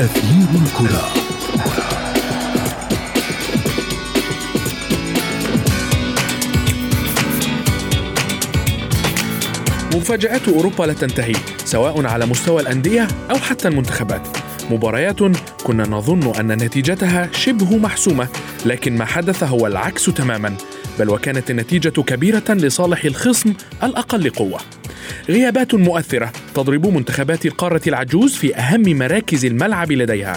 أثير الكرة. مفاجآت أوروبا لا تنتهي سواء على مستوى الأندية أو حتى المنتخبات. مباريات كنا نظن أن نتيجتها شبه محسومة لكن ما حدث هو العكس تماما بل وكانت النتيجة كبيرة لصالح الخصم الأقل قوة. غيابات مؤثرة تضرب منتخبات القارة العجوز في أهم مراكز الملعب لديها.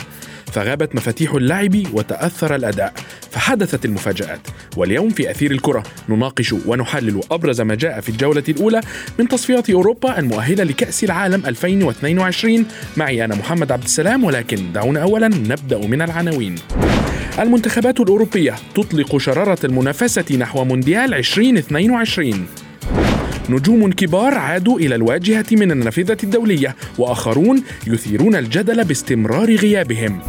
فغابت مفاتيح اللعب وتأثر الأداء فحدثت المفاجآت. واليوم في أثير الكرة نناقش ونحلل أبرز ما جاء في الجولة الأولى من تصفيات أوروبا المؤهلة لكأس العالم 2022 معي أنا محمد عبد السلام ولكن دعونا أولا نبدأ من العناوين. المنتخبات الأوروبية تطلق شرارة المنافسة نحو مونديال 2022 نجوم كبار عادوا إلى الواجهة من النافذة الدولية وآخرون يثيرون الجدل باستمرار غيابهم.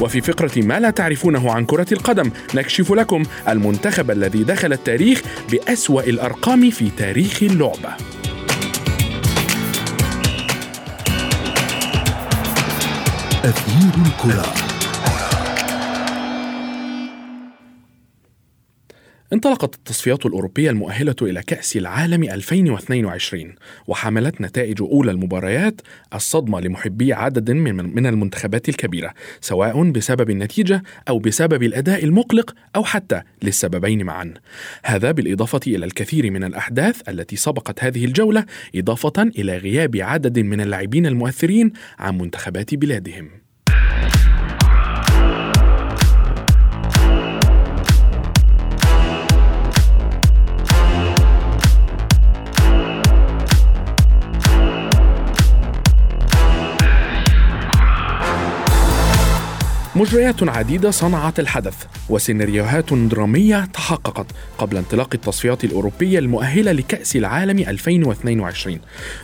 وفي فقرة ما لا تعرفونه عن كرة القدم نكشف لكم المنتخب الذي دخل التاريخ بأسوأ الأرقام في تاريخ اللعبة. أثير الكرة. انطلقت التصفيات الأوروبية المؤهلة إلى كأس العالم 2022 وحملت نتائج أولى المباريات الصدمة لمحبي عدد من من المنتخبات الكبيرة سواء بسبب النتيجة أو بسبب الأداء المقلق أو حتى للسببين معا. هذا بالإضافة إلى الكثير من الأحداث التي سبقت هذه الجولة إضافة إلى غياب عدد من اللاعبين المؤثرين عن منتخبات بلادهم. مجريات عديدة صنعت الحدث وسيناريوهات درامية تحققت قبل انطلاق التصفيات الأوروبية المؤهلة لكأس العالم 2022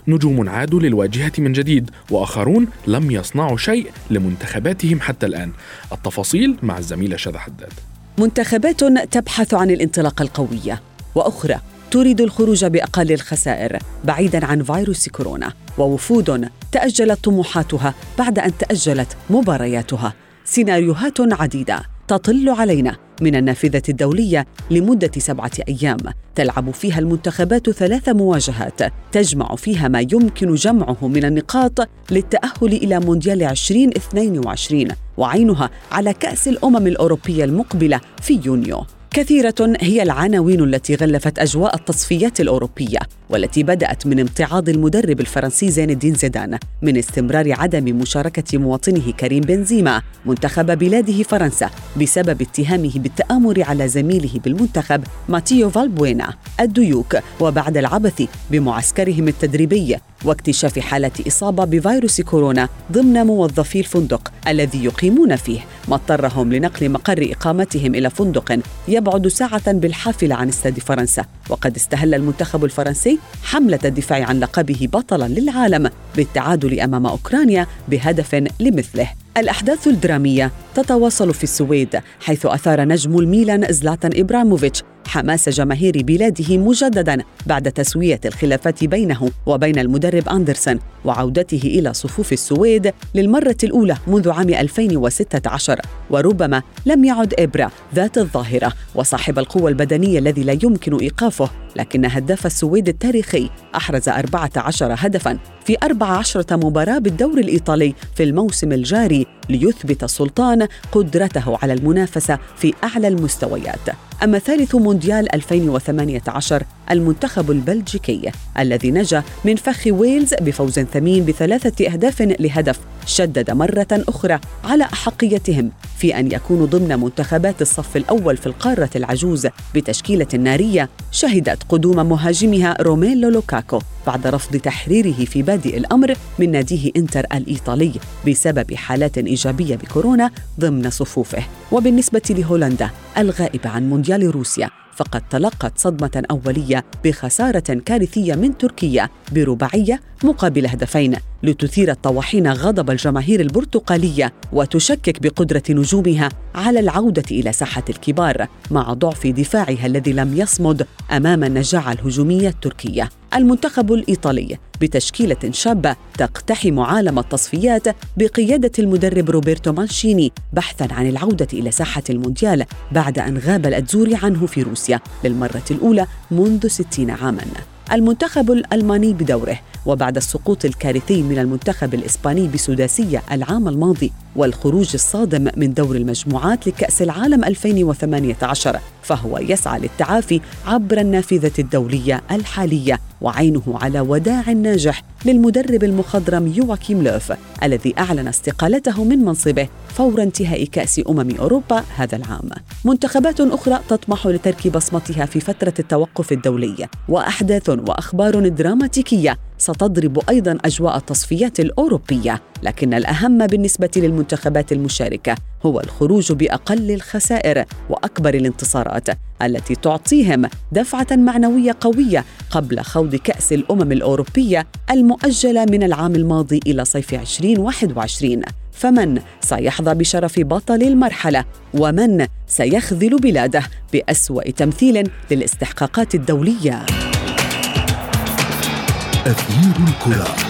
نجوم عادوا للواجهة من جديد وآخرون لم يصنعوا شيء لمنتخباتهم حتى الآن. التفاصيل مع الزميلة شذى حداد. منتخبات تبحث عن الانطلاقة القوية. وأخرى تريد الخروج بأقل الخسائر بعيدا عن فيروس كورونا. ووفود تأجلت طموحاتها بعد أن تأجلت مبارياتها. سيناريوهات عديدة تطل علينا من النافذة الدولية لمدة سبعة أيام. تلعب فيها المنتخبات ثلاث مواجهات تجمع فيها ما يمكن جمعه من النقاط للتأهل إلى مونديال 2022 وعينها على كأس الأمم الأوروبية المقبلة في يونيو. كثيرة هي العناوين التي غلفت أجواء التصفيات الأوروبية والتي بدأت من امتعاض المدرب الفرنسي زين الدين زيدان من استمرار عدم مشاركة مواطنه كريم بنزيما منتخب بلاده فرنسا بسبب اتهامه بالتآمر على زميله بالمنتخب ماتيو فالبوينا الديوك. وبعد العبث بمعسكرهم التدريبي واكتشاف حالة إصابة بفيروس كورونا ضمن موظفي الفندق الذي يقيمون فيه. ما اضطرهم لنقل مقر إقامتهم إلى فندق يبعد ساعة بالحافلة عن استاد فرنسا. وقد استهل المنتخب الفرنسي حملة الدفاع عن لقبه بطلا للعالم بالتعادل أمام أوكرانيا بهدف لمثله. الأحداث الدرامية تتواصل في السويد حيث أثار نجم الميلان زلاتان إبراموفيتش حماس جماهير بلاده مجددا بعد تسوية الخلافات بينه وبين المدرب أندرسون وعودته إلى صفوف السويد للمرة الأولى منذ عام 2016 وربما لم يعد إبرا ذات الظاهرة وصاحب القوة البدنية الذي لا يمكن إيقافه لكن هداف السويد التاريخي أحرز 14 هدفاً في 14 مباراة بالدوري الإيطالي في الموسم الجاري ليثبت السلطان قدرته على المنافسة في أعلى المستويات. أما ثالث مونديال 2018 المنتخب البلجيكي الذي نجا من فخ ويلز بفوز ثمين بثلاثة أهداف لهدف شدد مرة أخرى على أحقيتهم في أن يكونوا ضمن منتخبات الصف الأول في القارة العجوز بتشكيلة نارية شهدت قدوم مهاجمها روميلو لوكاكو بعد رفض تحريره في بادئ الأمر من ناديه إنتر الإيطالي بسبب حالات إيجابية بكورونا ضمن صفوفه. وبالنسبة لهولندا الغائبة عن مونديال روسيا. فقد تلقت صدمة أولية بخسارة كارثية من تركيا برباعية مقابل هدفين. لتثير الطواحين غضب الجماهير البرتقالية وتشكك بقدرة نجومها على العودة إلى ساحة الكبار مع ضعف دفاعها الذي لم يصمد أمام النجاعة الهجومية التركية. المنتخب الإيطالي بتشكيلة شابة تقتحم عالم التصفيات بقيادة المدرب روبرتو مانشيني بحثا عن العودة إلى ساحة المونديال بعد أن غاب الأتزوري عنه في روسيا للمرة الأولى منذ ستين عاماً. المنتخب الألماني بدوره وبعد السقوط الكارثي من المنتخب الإسباني بسداسية العام الماضي والخروج الصادم من دور المجموعات لكأس العالم 2018 فهو يسعى للتعافي عبر النافذة الدولية الحالية وعينه على وداع ناجح للمدرب المخضرم يواكيم لوف الذي أعلن استقالته من منصبه فور انتهاء كأس أمم أوروبا هذا العام. منتخبات أخرى تطمح لترك بصمتها في فترة التوقف الدولي وأحداث وأخبار دراماتيكية ستضرب أيضا أجواء التصفيات الأوروبية لكن الأهم بالنسبة للمنتخبات المشاركة هو الخروج بأقل الخسائر وأكبر الانتصارات التي تعطيهم دفعة معنوية قوية قبل خوض كأس الأمم الأوروبية المؤجلة من العام الماضي إلى صيف 2021 فمن سيحظى بشرف بطل المرحلة ومن سيخذل بلاده بأسوأ تمثيل للاستحقاقات الدولية؟ أثير الكرة.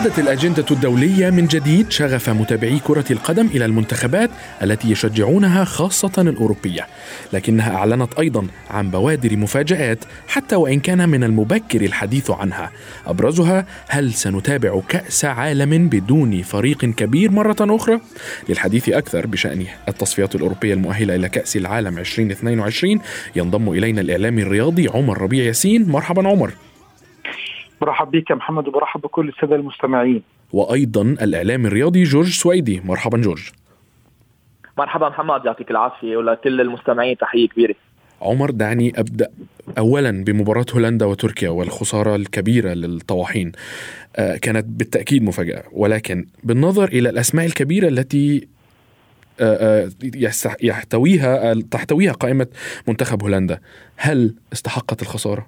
عادت الأجندة الدولية من جديد شغف متابعي كرة القدم إلى المنتخبات التي يشجعونها خاصة الأوروبية لكنها أعلنت أيضا عن بوادر مفاجآت حتى وإن كان من المبكر الحديث عنها. أبرزها هل سنتابع كأس عالم بدون فريق كبير مرة أخرى؟ للحديث أكثر بشأن التصفيات الأوروبية المؤهلة إلى كأس العالم 2022 ينضم إلينا الإعلامي الرياضي عمر ربيع ياسين. مرحبا عمر. برحب بك يا محمد وبرحب بكل السادة المستمعين. وأيضا الاعلامي الرياضي جورج سويدي. مرحبا جورج. مرحبا محمد يعطيك العافية ولكل المستمعين تحية كبيرة. عمر دعني أبدأ اولا بمباراة هولندا وتركيا والخسارة الكبيرة للطواحين. آه، كانت بالتأكيد مفاجأة ولكن بالنظر إلى الأسماء الكبيرة التي آه، آه، يستح- يحتويها تحتويها قائمة منتخب هولندا هل استحقت الخسارة؟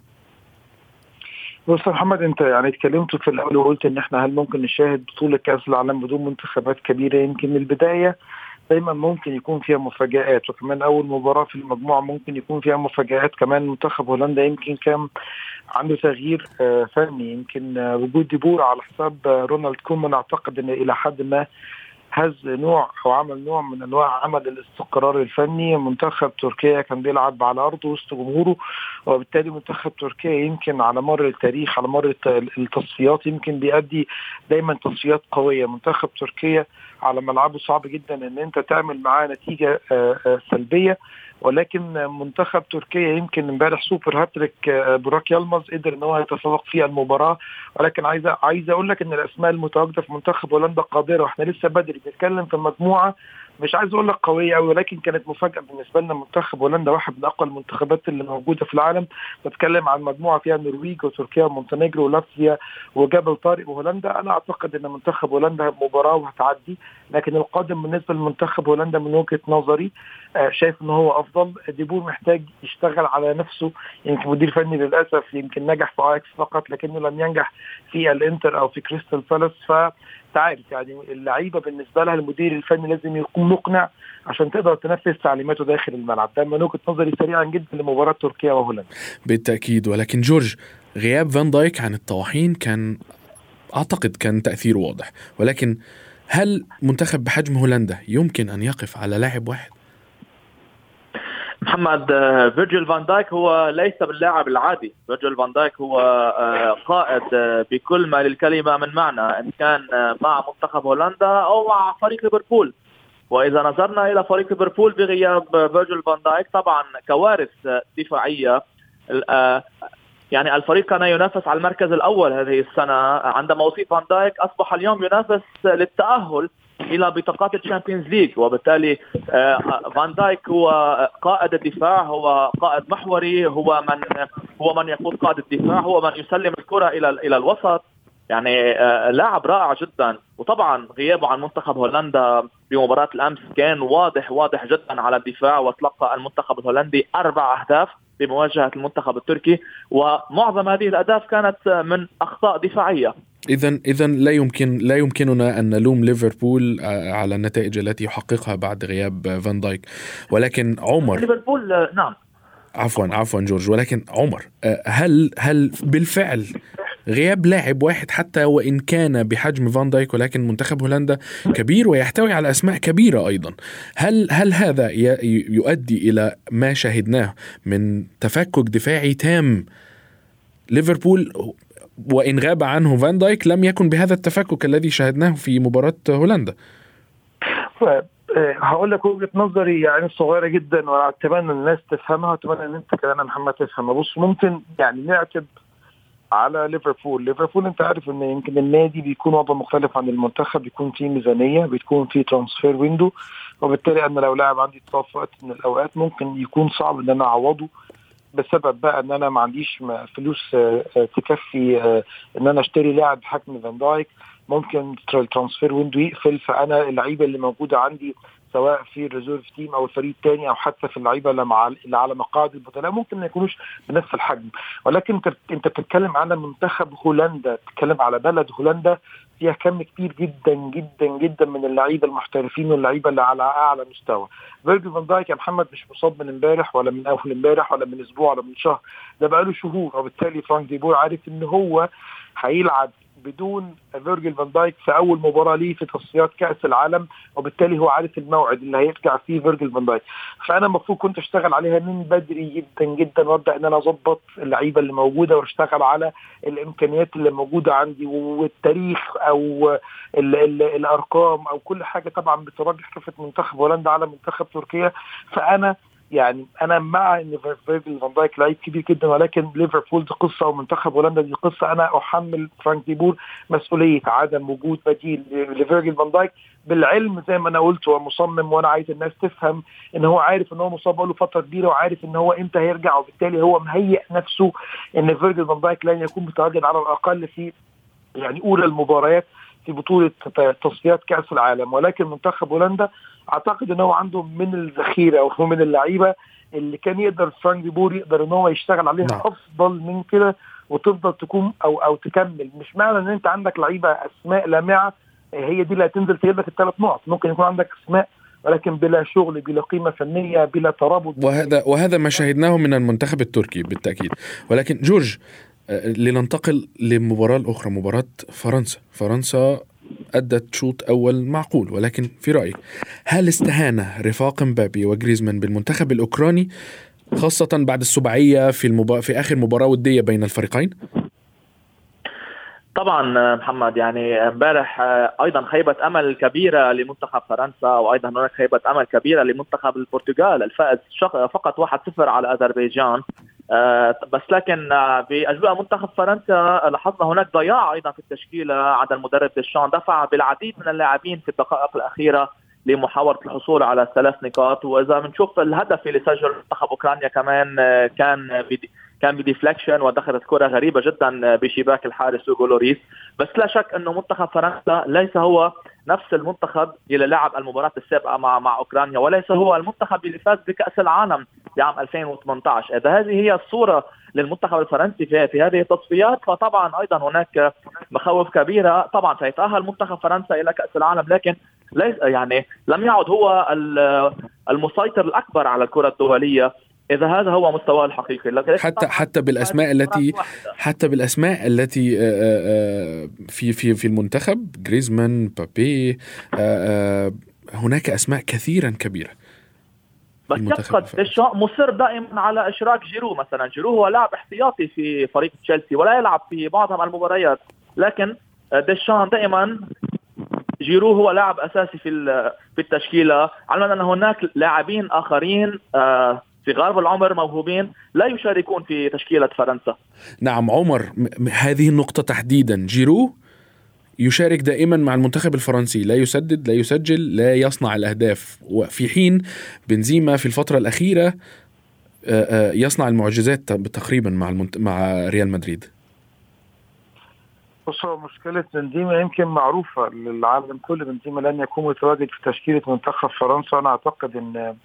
بص يا محمد انت يعني اتكلمت في الأول وقلت إن إحنا هل ممكن نشاهد بطولة كأس العالم بدون منتخبات كبيرة؟ يمكن البداية دايما ممكن يكون فيها مفاجآت وكمان أول مباراة في المجموعة ممكن يكون فيها مفاجآت. كمان منتخب هولندا يمكن كان عنده تغيير آه، فني يمكن آه، وجود ديبور على حساب آه، رونالد كومان. أعتقد إن إلى حد ما هز نوع أو عمل نوع من أنواع عمل الاستقرار الفني. منتخب تركيا كان بيلعب على أرضه وسط جمهوره وبالتالي منتخب تركيا يمكن على مر التاريخ على مر الت- التصفيات يمكن بيأدي دايما تصفيات قوية. منتخب تركيا على ملعبه صعب جدا إن أنت تعمل معاه نتيجة آه، آه، سلبية. ولكن منتخب تركيا يمكن امبارح super hat-trick آه، بوراك يلمز قدر إن هو يتفوق في المباراة. ولكن عايز عايز أقول لك إن الأسماء المتواجدة في منتخب هولندا قادرة. وإحنا لسه بدري بنتكلم في مجموعة مش عايز أقول لك قوية قوي ولكن كانت مفاجأة بالنسبة لنا. منتخب هولندا واحد من أقوى المنتخبات اللي موجودة في العالم. بتكلم عن مجموعة فيها النرويج وتركيا ومونتينيجرو ولاتفيا وجبل طارق وهولندا. أنا أعتقد إن منتخب هولندا مباراة وهتعدي لكن القادم بالنسبة لمنتخب هولندا من وجهة نظري آه، شايف إن هو أفضل. ديبور محتاج يشتغل على نفسه. يمكن مدير فني للأسف يمكن نجح في آياكس فقط لكنه لم ينجح في الإنتر أو في كريستال بالاس. فانت عارف يعني اللعيبة بالنسبة لها المدير الفني لازم يكون مقنع عشان تقدر تنفذ تعليماته داخل الملعب. ده من وجهة نظري سريعا جدا لمباراة تركيا وهولندا. بالتأكيد. ولكن جورج غياب فان دايك عن الطواحين كان أعتقد كان تاثيره واضح. ولكن هل منتخب بحجم هولندا يمكن أن يقف على لاعب واحد؟ محمد آه، فيرجيل فان دايك هو ليس باللاعب العادي. فيرجيل فان دايك هو آه، قائد آه، بكل ما للكلمة من معنى إن كان مع منتخب هولندا أو مع فريق ليفربول. وإذا نظرنا إلى فريق ليفربول بغياب فيرجيل فان دايك طبعا كوارث دفاعية يعني الفريق كان ينافس على المركز الأول هذه السنة. عندما أصيب فان دايك أصبح اليوم ينافس للتأهل إلى بطاقات ال Champions League وبالتالي آه، فان دايك هو قائد الدفاع هو قائد محوري هو من هو من يقود قائد الدفاع هو من يسلم الكرة إلى إلى الوسط. يعني آه، لاعب رائع جدا. وطبعا غيابه عن منتخب هولندا بمباراة الأمس كان واضح واضح جدا على الدفاع وتلقى المنتخب الهولندي أربع أهداف بمواجهة المنتخب التركي. ومعظم هذه الأهداف كانت من أخطاء دفاعية. اذا اذا لا يمكن لا يمكننا أن نلوم ليفربول آه، على النتائج التي يحققها بعد غياب فان دايك. ولكن عمر ليفربول آه، نعم. عفوا عفوا جورج. ولكن عمر آه، هل هل بالفعل غياب لاعب واحد حتى وإن كان بحجم فان دايك ولكن منتخب هولندا كبير ويحتوي على أسماء كبيرة أيضا هل هل هذا يؤدي إلى ما شاهدناه من تفكك دفاعي تام ليفربول وإن غاب عنه فان دايك لم يكن بهذا التفكك الذي شاهدناه في مباراة هولندا. آه، هقول لك وجهة نظري يعني صغيرة جدا وأتمنى الناس تفهمها وأتمنى إن أنت كمان محمد تفهمها بص ممكن يعني نعتب على ليفربول. ليفربول أنت عارف إن يمكن النادي بيكون وضع مختلف عن المنتخب بيكون فيه ميزانية بيكون فيه transfer window وبالتالي أنا لو لاعب عندي اتصاب في وقت من الأوقات ممكن يكون صعب إن أنا أعوضه. بسبب بقى إن أنا ما عنديش فلوس آه، آه، تكفي آه، إن أنا أشتري لاعب بحجم فان دايك. ممكن ال transfer window يقفل فأنا اللعيبة اللي موجودة عندي سواء في ال reserve team أو الفريق الثاني أو حتى في اللعيبة اللي, على مقاعد البدلاء ممكن ما يكونوش بنفس الحجم. ولكن أنت بتتكلم على منتخب هولندا بتتكلم على بلد هولندا فيها كم كبير جدا جدا جدا من اللعيبة المحترفين واللعيبة اللي على أعلى مستوى. فيرجل فان دايك يا محمد مش مصاب من امبارح ولا من أول امبارح ولا من أسبوع ولا من شهر. ده بقاله شهور وبالتالي فرانك ديبور عارف إن هو هيلعب بدون فيرجل فان دايك في أول مباراة ليه في تصفيات كأس العالم وبالتالي هو عارف الموعد اللي هيرجع فيه فيرجل فان دايك. فأنا المفروض كنت أشتغل عليها من بدري جدا جدا وأبدأ إن أنا أظبط اللعيبة اللي موجودة وأشتغل على الإمكانيات اللي موجودة عندي والتاريخ أو ال ال الأرقام أو كل حاجة طبعا بترجح كفه منتخب هولندا على منتخب تركيا. فأنا يعني أنا مع إن فيرجل فان دايك لعيب كبير جدا ولكن ليفربول دي قصة ومنتخب هولندا دي قصة. أنا أحمل فرانك ديبور مسؤولية عدم وجود بديل لفيرجل فان دايك. بالعلم زي ما أنا قلت هو مصمم وأنا عايز الناس تفهم إن هو عارف إن هو مصاب له فترة كبيرة وعارف إن هو إمتى هيرجع وبالتالي هو مهيئ نفسه إن فيرجل فان دايك لن يكون متواجد على الأقل في يعني أولى المباريات في بطولة تصفيات كأس العالم. ولكن منتخب هولندا أعتقد إن هو عنده من الذخيرة أو من اللعيبة اللي كان يقدر فرانك بور يقدر إن هو يشتغل عليها نعم. أفضل من كده وتفضل تكون أو أو تكمل. مش معنى إن أنت عندك لعيبة أسماء لامعة هي دي اللي هتنزل تجيب لك الثلاث نقط. ممكن يكون عندك أسماء ولكن بلا شغل بلا قيمة فنية بلا ترابط. وهذا وهذا ما شاهدناه من المنتخب التركي بالتأكيد. ولكن جورج آه، لننتقل للمباراة الأخرى مباراة فرنسا. فرنسا أدت شوط أول معقول ولكن في رأيك هل استهان رفاق مبابي وجريزمان بالمنتخب الأوكراني خاصة بعد السبعية في المبا... في آخر مباراة ودية بين الفريقين؟ طبعا محمد يعني امبارح أيضا خيبة أمل كبيرة لمنتخب فرنسا وأيضا هناك خيبة أمل كبيرة لمنتخب البرتغال الفائز فقط 1-0 على أذربيجان آه، بس لكن بأجواء منتخب فرنسا لاحظنا هناك ضياع أيضا في التشكيله عند المدرب ديشان. دفع بالعديد من اللاعبين في الدقائق الأخيرة لمحاولة الحصول على ثلاث نقاط. وإذا بنشوف الهدف اللي سجل منتخب أوكرانيا كمان آه، كان كان ب deflection ودخلت كرة غريبة جدا بشباك الحارس اوغو لوريس. بس لا شك إنه منتخب فرنسا ليس هو نفس المنتخب اللي لعب المباراة السابقة مع مع أوكرانيا وليس هو المنتخب اللي فاز بكأس العالم بعام 2018 إذا هذه هي الصورة للمنتخب الفرنسي في, في هذه التصفيات فطبعا أيضا هناك مخاوف كبيرة. طبعا سيتأهل منتخب فرنسا إلى كأس العالم لكن ليس يعني لم يعد هو المسيطر الأكبر على الكرة الدولية إذا هذا هو مستواه الحقيقي. حتى حتى بالأسماء التي حتى بالأسماء التي آه، آه، آه، في في في المنتخب جريزمان بابي هناك أسماء كثيرا كبيرة بس يبقى ديشان مصر دائما على إشراك جيرو مثلا. جيرو هو لاعب احتياطي في فريق تشيلسي ولا يلعب في معظم المباريات. لكن ديشان دائما جيرو هو لاعب أساسي في في التشكيلة. علما أن هناك لاعبين آخرين آه، في غرب العمر موهوبين لا يشاركون في تشكيلة فرنسا. نعم عمر هذه النقطة تحديدا. جيرو يشارك دائما مع المنتخب الفرنسي. لا يسدد لا يسجل لا يصنع الأهداف. وفي حين بنزيما في الفترة الأخيرة آه، آه، يصنع المعجزات تقريبا مع المنت... مع ريال مدريد. بص هو مشكلة بنزيما يمكن معروفة للعالم كله. بنزيما لن يكون متواجد في تشكيلة منتخب فرنسا. أنا أعتقد أن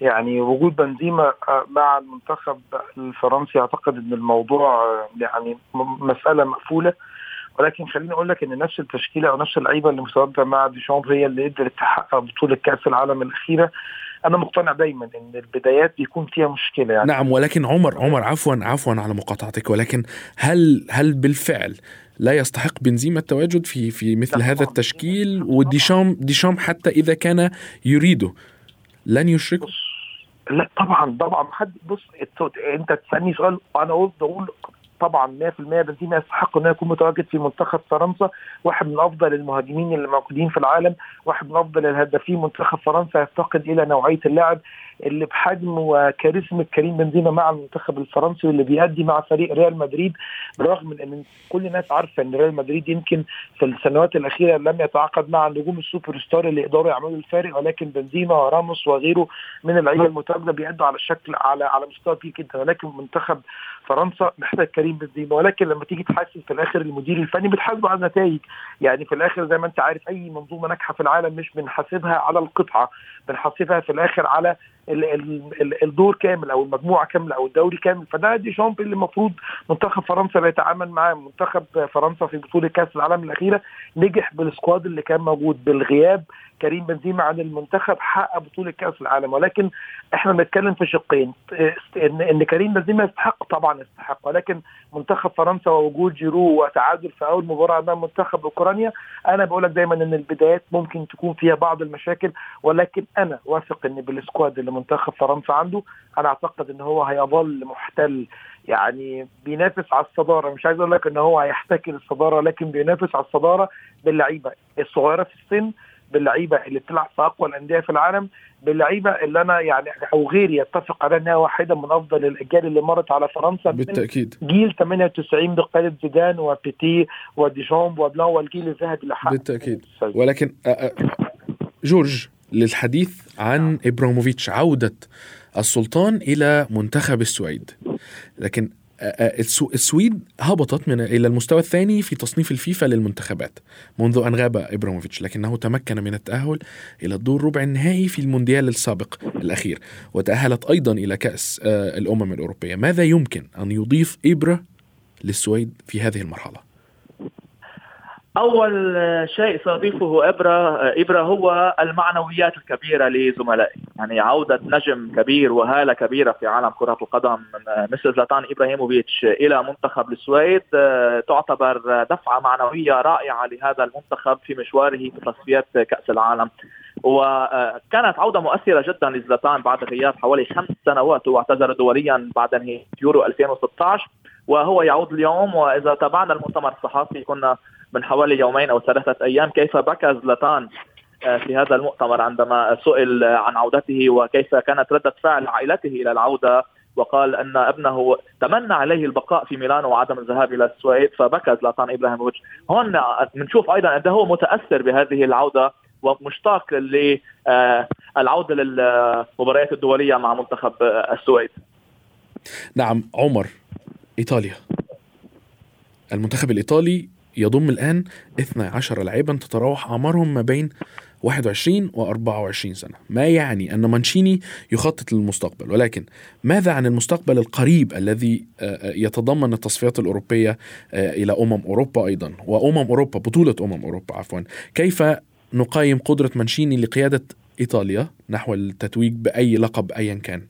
يعني وجود بنزيما آه، مع المنتخب الفرنسي أعتقد أن الموضوع يعني مسألة مقفولة. ولكن خليني أقول لك إن نفس التشكيلة أو نفس اللعيبة اللي متواجده مع ديشامب هي اللي قدرت تحقق بطولة كأس العالم الأخيرة. أنا مقتنع دايما إن البدايات بيكون فيها مشكلة يعني. نعم ولكن عمر عمر عفوا عفوا على مقاطعتك. ولكن هل هل بالفعل لا يستحق بنزيما التواجد في في مثل هذا التشكيل؟ وديشام ديشام حتى إذا كان يريده. لن يشركه لا طبعا طبعا حد بص انت تسألني سؤال وأنا قلت أقول طبعا 100% بنزيما يستحق إنه يكون متواجد في منتخب فرنسا واحد من أفضل المهاجمين اللي موجودين في العالم واحد من أفضل الهدافين منتخب فرنسا يفتقد إلى نوعية اللاعب اللي بحجم وكاريزما كريم بنزيما مع المنتخب الفرنسي واللي بيأدي مع فريق ريال مدريد بالرغم من ان كل الناس عارفة إن ريال مدريد يمكن في السنوات الأخيرة لم يتعاقد مع النجوم ال super star اللي يقدروا يعملوا الفارق ولكن بنزيما وراموس وغيره من اللعيبة المتواجدة بيأدوا على الشكل على على مستوى كبير جدا ولكن منتخب فرنسا محتاج كريم بنزيما ولكن لما تيجي تحاسب في الآخر المدير الفني بتحاسبه على النتائج. يعني في الآخر زي ما أنت عارف أي منظومة ناجحة في العالم مش بنحاسبها على القطعة بنحاسبها في الآخر على الدور كامل أو المجموعة كاملة أو الدوري كامل. فده دي شامب اللي المفروض منتخب فرنسا بيتعامل معاه منتخب فرنسا في بطولة كأس العالم الأخيرة. نجح بالسكواد اللي كان موجود بالغياب كريم بنزيما عن المنتخب حقق بطولة كأس العالم. ولكن إحنا بنتكلم في شقين. ان إن كريم بنزيما يستحق طبعا يستحق. ولكن منتخب فرنسا ووجود جيرو وتعادل في أول مباراة أمام منتخب أوكرانيا أنا بقول لك دايما إن البدايات ممكن تكون فيها بعض المشاكل. ولكن أنا واثق إن بالسكواد اللي منتخب فرنسا عنده أنا أعتقد إن هو هيظل محتل يعني بينافس على الصدارة. مش عايز أقول لك إن هو هيحتكر الصدارة لكن بينافس على الصدارة باللعيبة الصغيرة في السن باللعيبة اللي بتلعب في أقوى الأندية في العالم باللعيبة اللي أنا يعني أو غيري يتفق على إنها واحدة من أفضل الأجيال اللي مرت على فرنسا. بالتأكيد. جيل 98 بقيادة زيدان وبيتي وديشامب وبلان والجيل الذهبي اللي حقق بالتاكيد ولكن جورج للحديث عن ابراموفيتش عودة السلطان إلى منتخب السويد. لكن السويد هبطت من إلى المستوى الثاني في تصنيف الفيفا للمنتخبات منذ أن غاب ابراموفيتش لكنه تمكن من التأهل إلى الدور ربع النهائي في المونديال السابق الأخير وتأهلت أيضا إلى كأس الأمم الأوروبية. ماذا يمكن أن يضيف إبرة للسويد في هذه المرحلة؟ أول شيء ساضيفه إبرة إبرة هو المعنويات الكبيرة لزملائي. يعني عودة نجم كبير وهالة كبيرة في عالم كرة القدم مثل زلاتان إبراهيموفيتش إلى منتخب السويد تعتبر دفعة معنوية رائعة لهذا المنتخب في مشواره في تصفيات كأس العالم. وكانت عودة مؤثرة جدا لزلاتان بعد غياب حوالي خمس سنوات واعتذر دوليا بعد نهاية يورو 2016 وهو يعود اليوم. وإذا تابعنا المؤتمر الصحفي كنا من حوالي يومين أو ثلاثة أيام كيف بكى زلاتان آه، في هذا المؤتمر عندما سئل عن عودته وكيف كانت ردة فعل عائلته إلى العودة وقال أن ابنه تمنى عليه البقاء في ميلانو وعدم الذهاب إلى السويد فبكى زلاتان إبراهيموفيتش. هون بنشوف أيضا أنه هو متأثر بهذه العودة ومشتاق للعوده للمباريات الدولية مع منتخب السويد. نعم عمر إيطاليا. المنتخب الإيطالي يضم الآن 12 لاعبا تتراوح أعمارهم ما بين 21 و 24 سنة. ما يعني أن مانشيني يخطط للمستقبل ولكن ماذا عن المستقبل القريب الذي يتضمن التصفيات الأوروبية إلى أمم أوروبا أيضا؟ وأمم أوروبا بطولة أمم أوروبا عفوا. كيف نقيم قدرة مانشيني لقيادة إيطاليا نحو التتويج بأي لقب أيا كان؟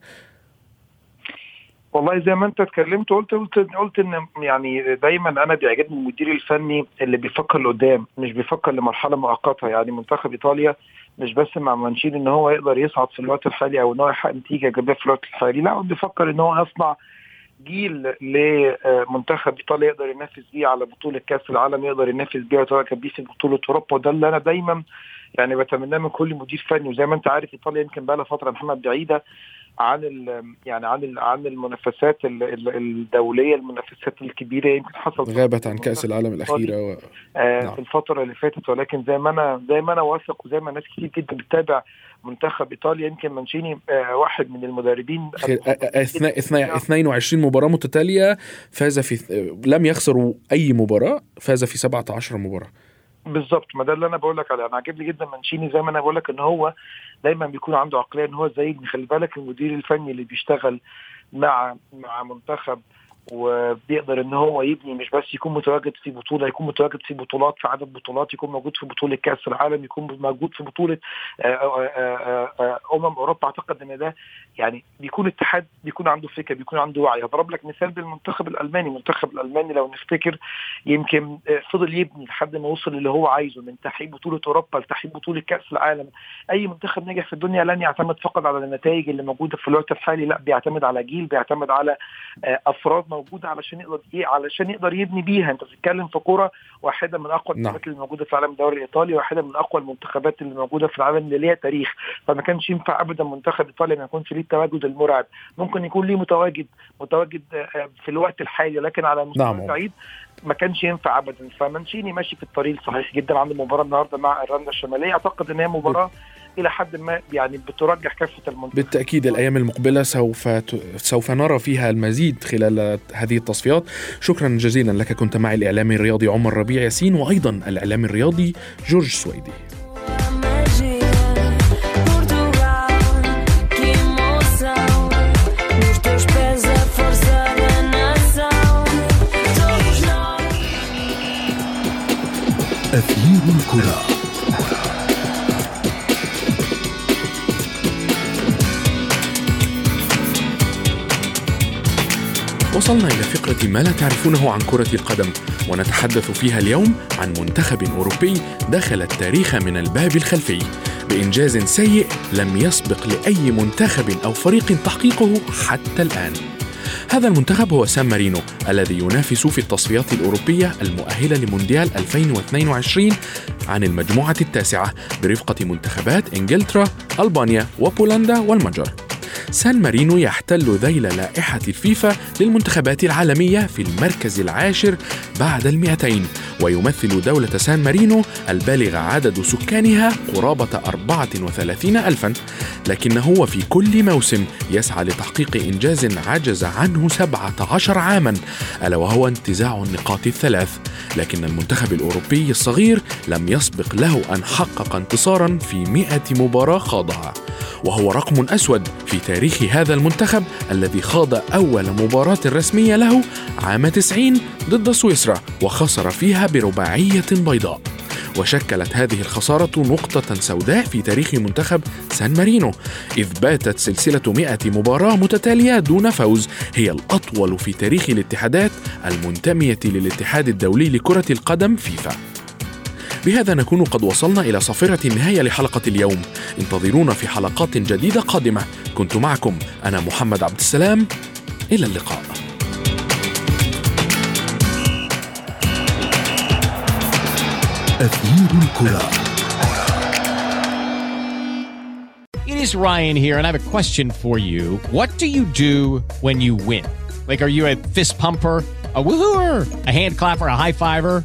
والله زي ما انت اتكلمت قلت قلت قلت ان يعني دايما أنا بيعجبني المدير الفني اللي بيفكر لقدام مش بيفكر لمرحلة مؤقتة. يعني منتخب إيطاليا مش بس مع مانشيني إن هو يقدر يصعد في الوقت الحالي أو إن هو يحقق نتيجة إيجابية في الوقت الحالي لا بيفكر إن هو يصنع جيل لمنتخب إيطاليا يقدر ينافس بيه على بطولة كأس العالم يقدر ينافس بيه ويتواجد بيه في بطولة أوروبا. وده اللي أنا دايما يعني بتمناه من كل مدير فني. وزي ما أنت عارف إيطاليا يمكن بقى لها فترة محمد بعيدة. عن ال يعني عن عن المنافسات الدولية المنافسات الكبيرة يمكن حصل غابت عن كأس العالم الأخيرة و... آه نعم. في الفترة اللي فاتت. ولكن زي ما أنا زي ما أنا واثق وزي ما ناس كتير جدا بتتابع منتخب إيطاليا يمكن مانشيني آه واحد من المدربين اثناء 22 مباراة متتالية فاز في لم يخسروا أي مباراة فاز في 17 مباراة. بالظبط. ما ده اللي أنا بقول لك عليه. أنا عاجبني جدا مانشيني زي ما أنا بقول لك إن هو دايما بيكون عنده عقلية إن هو زي خلي بالك المدير الفني اللي بيشتغل مع مع منتخب وبيقدر إن هو يبني مش بس يكون متواجد في بطولة يكون متواجد في بطولات في عدد بطولات يكون موجود في بطولة كأس العالم يكون موجود في بطولة أمم أوروبا. أعتقد إن ده يعني بيكون اتحاد بيكون عنده فكره بيكون عنده وعي. هضرب لك مثال بالمنتخب الألماني. المنتخب الألماني لو نفتكر يمكن فضل يبني لحد ما وصل اللي هو عايزه من تحقيق بطولة أوروبا لتحقيق بطولة كأس العالم. أي منتخب ناجح في الدنيا لن يعتمد فقط على النتائج اللي موجودة في الوقت الحالي لا بيعتمد على جيل بيعتمد على أفراد موجوده علشان يقدر إيه علشان يقدر يبني بيها. انت بتتكلم في كوره واحدة من أقوى المنتخبات اللي موجودة في العالم الدوري الإيطالي واحدة من أقوى المنتخبات اللي موجودة في العالم اللي ليها تاريخ. فما كانش ينفع ابدا منتخب إيطاليا ما يكونش ليه التواجد المرعب. ممكن يكون ليه متواجد متواجد في الوقت الحالي لكن على مستوى نعم. بعيد ما كانش ينفع ابدا. فمانشيني ماشي في الطريق الصحيح جدا. عنده مباراة النهارده مع إيرلندا الشمالية. أعتقد إن هي مباراة إلى حد ما يعني بترجح كافة المنتخب. بالتأكيد الأيام المقبلة سوف ت... سوف نرى فيها المزيد خلال هذه التصفيات. شكرا جزيلا لك كنت معي الاعلامي الرياضي عمر ربيع ياسين وأيضا الاعلامي الرياضي جورج سويدي. أثير الكرة. وصلنا إلى فقرة ما لا تعرفونه عن كرة القدم ونتحدث فيها اليوم عن منتخب أوروبي دخل التاريخ من الباب الخلفي. بإنجاز سيء لم يسبق لأي منتخب أو فريق تحقيقه حتى الآن. هذا المنتخب هو سان مارينو الذي ينافس في التصفيات الأوروبية المؤهلة لمونديال 2022 عن المجموعة التاسعة برفقة منتخبات إنجلترا، ألبانيا وبولندا والمجر. سان مارينو يحتل ذيل لائحة الفيفا للمنتخبات العالمية في المركز العاشر بعد المئتين ويمثل دولة سان مارينو البالغ عدد سكانها قرابة 34 ألفا لكنه وفي كل موسم يسعى لتحقيق إنجاز عجز عنه 17 عاما ألا وهو انتزاع النقاط الثلاث لكن المنتخب الأوروبي الصغير لم يسبق له أن حقق انتصارا في 100 مباراة خاضها وهو رقم أسود في تاريخ هذا المنتخب الذي خاض أول مباراة رسمية له عام 90 ضد سويسرا وخسر فيها برباعية بيضاء. وشكلت هذه الخسارة نقطة سوداء في تاريخ منتخب سان مارينو إذ باتت سلسلة 100 مباراة متتالية دون فوز هي الأطول في تاريخ الاتحادات المنتمية للاتحاد الدولي لكرة القدم فيفا. بهذا نكون قد وصلنا إلى صافرة النهاية لحلقة اليوم انتظرونا في حلقات جديدة قادمة كنت معكم أنا محمد عبد السلام إلى اللقاء أثير الكرة It is Ryan here, and I have a question for you. What do you do when you win? Like, are you a fist pumper? a woohooer, a hand clapper, a high fiver.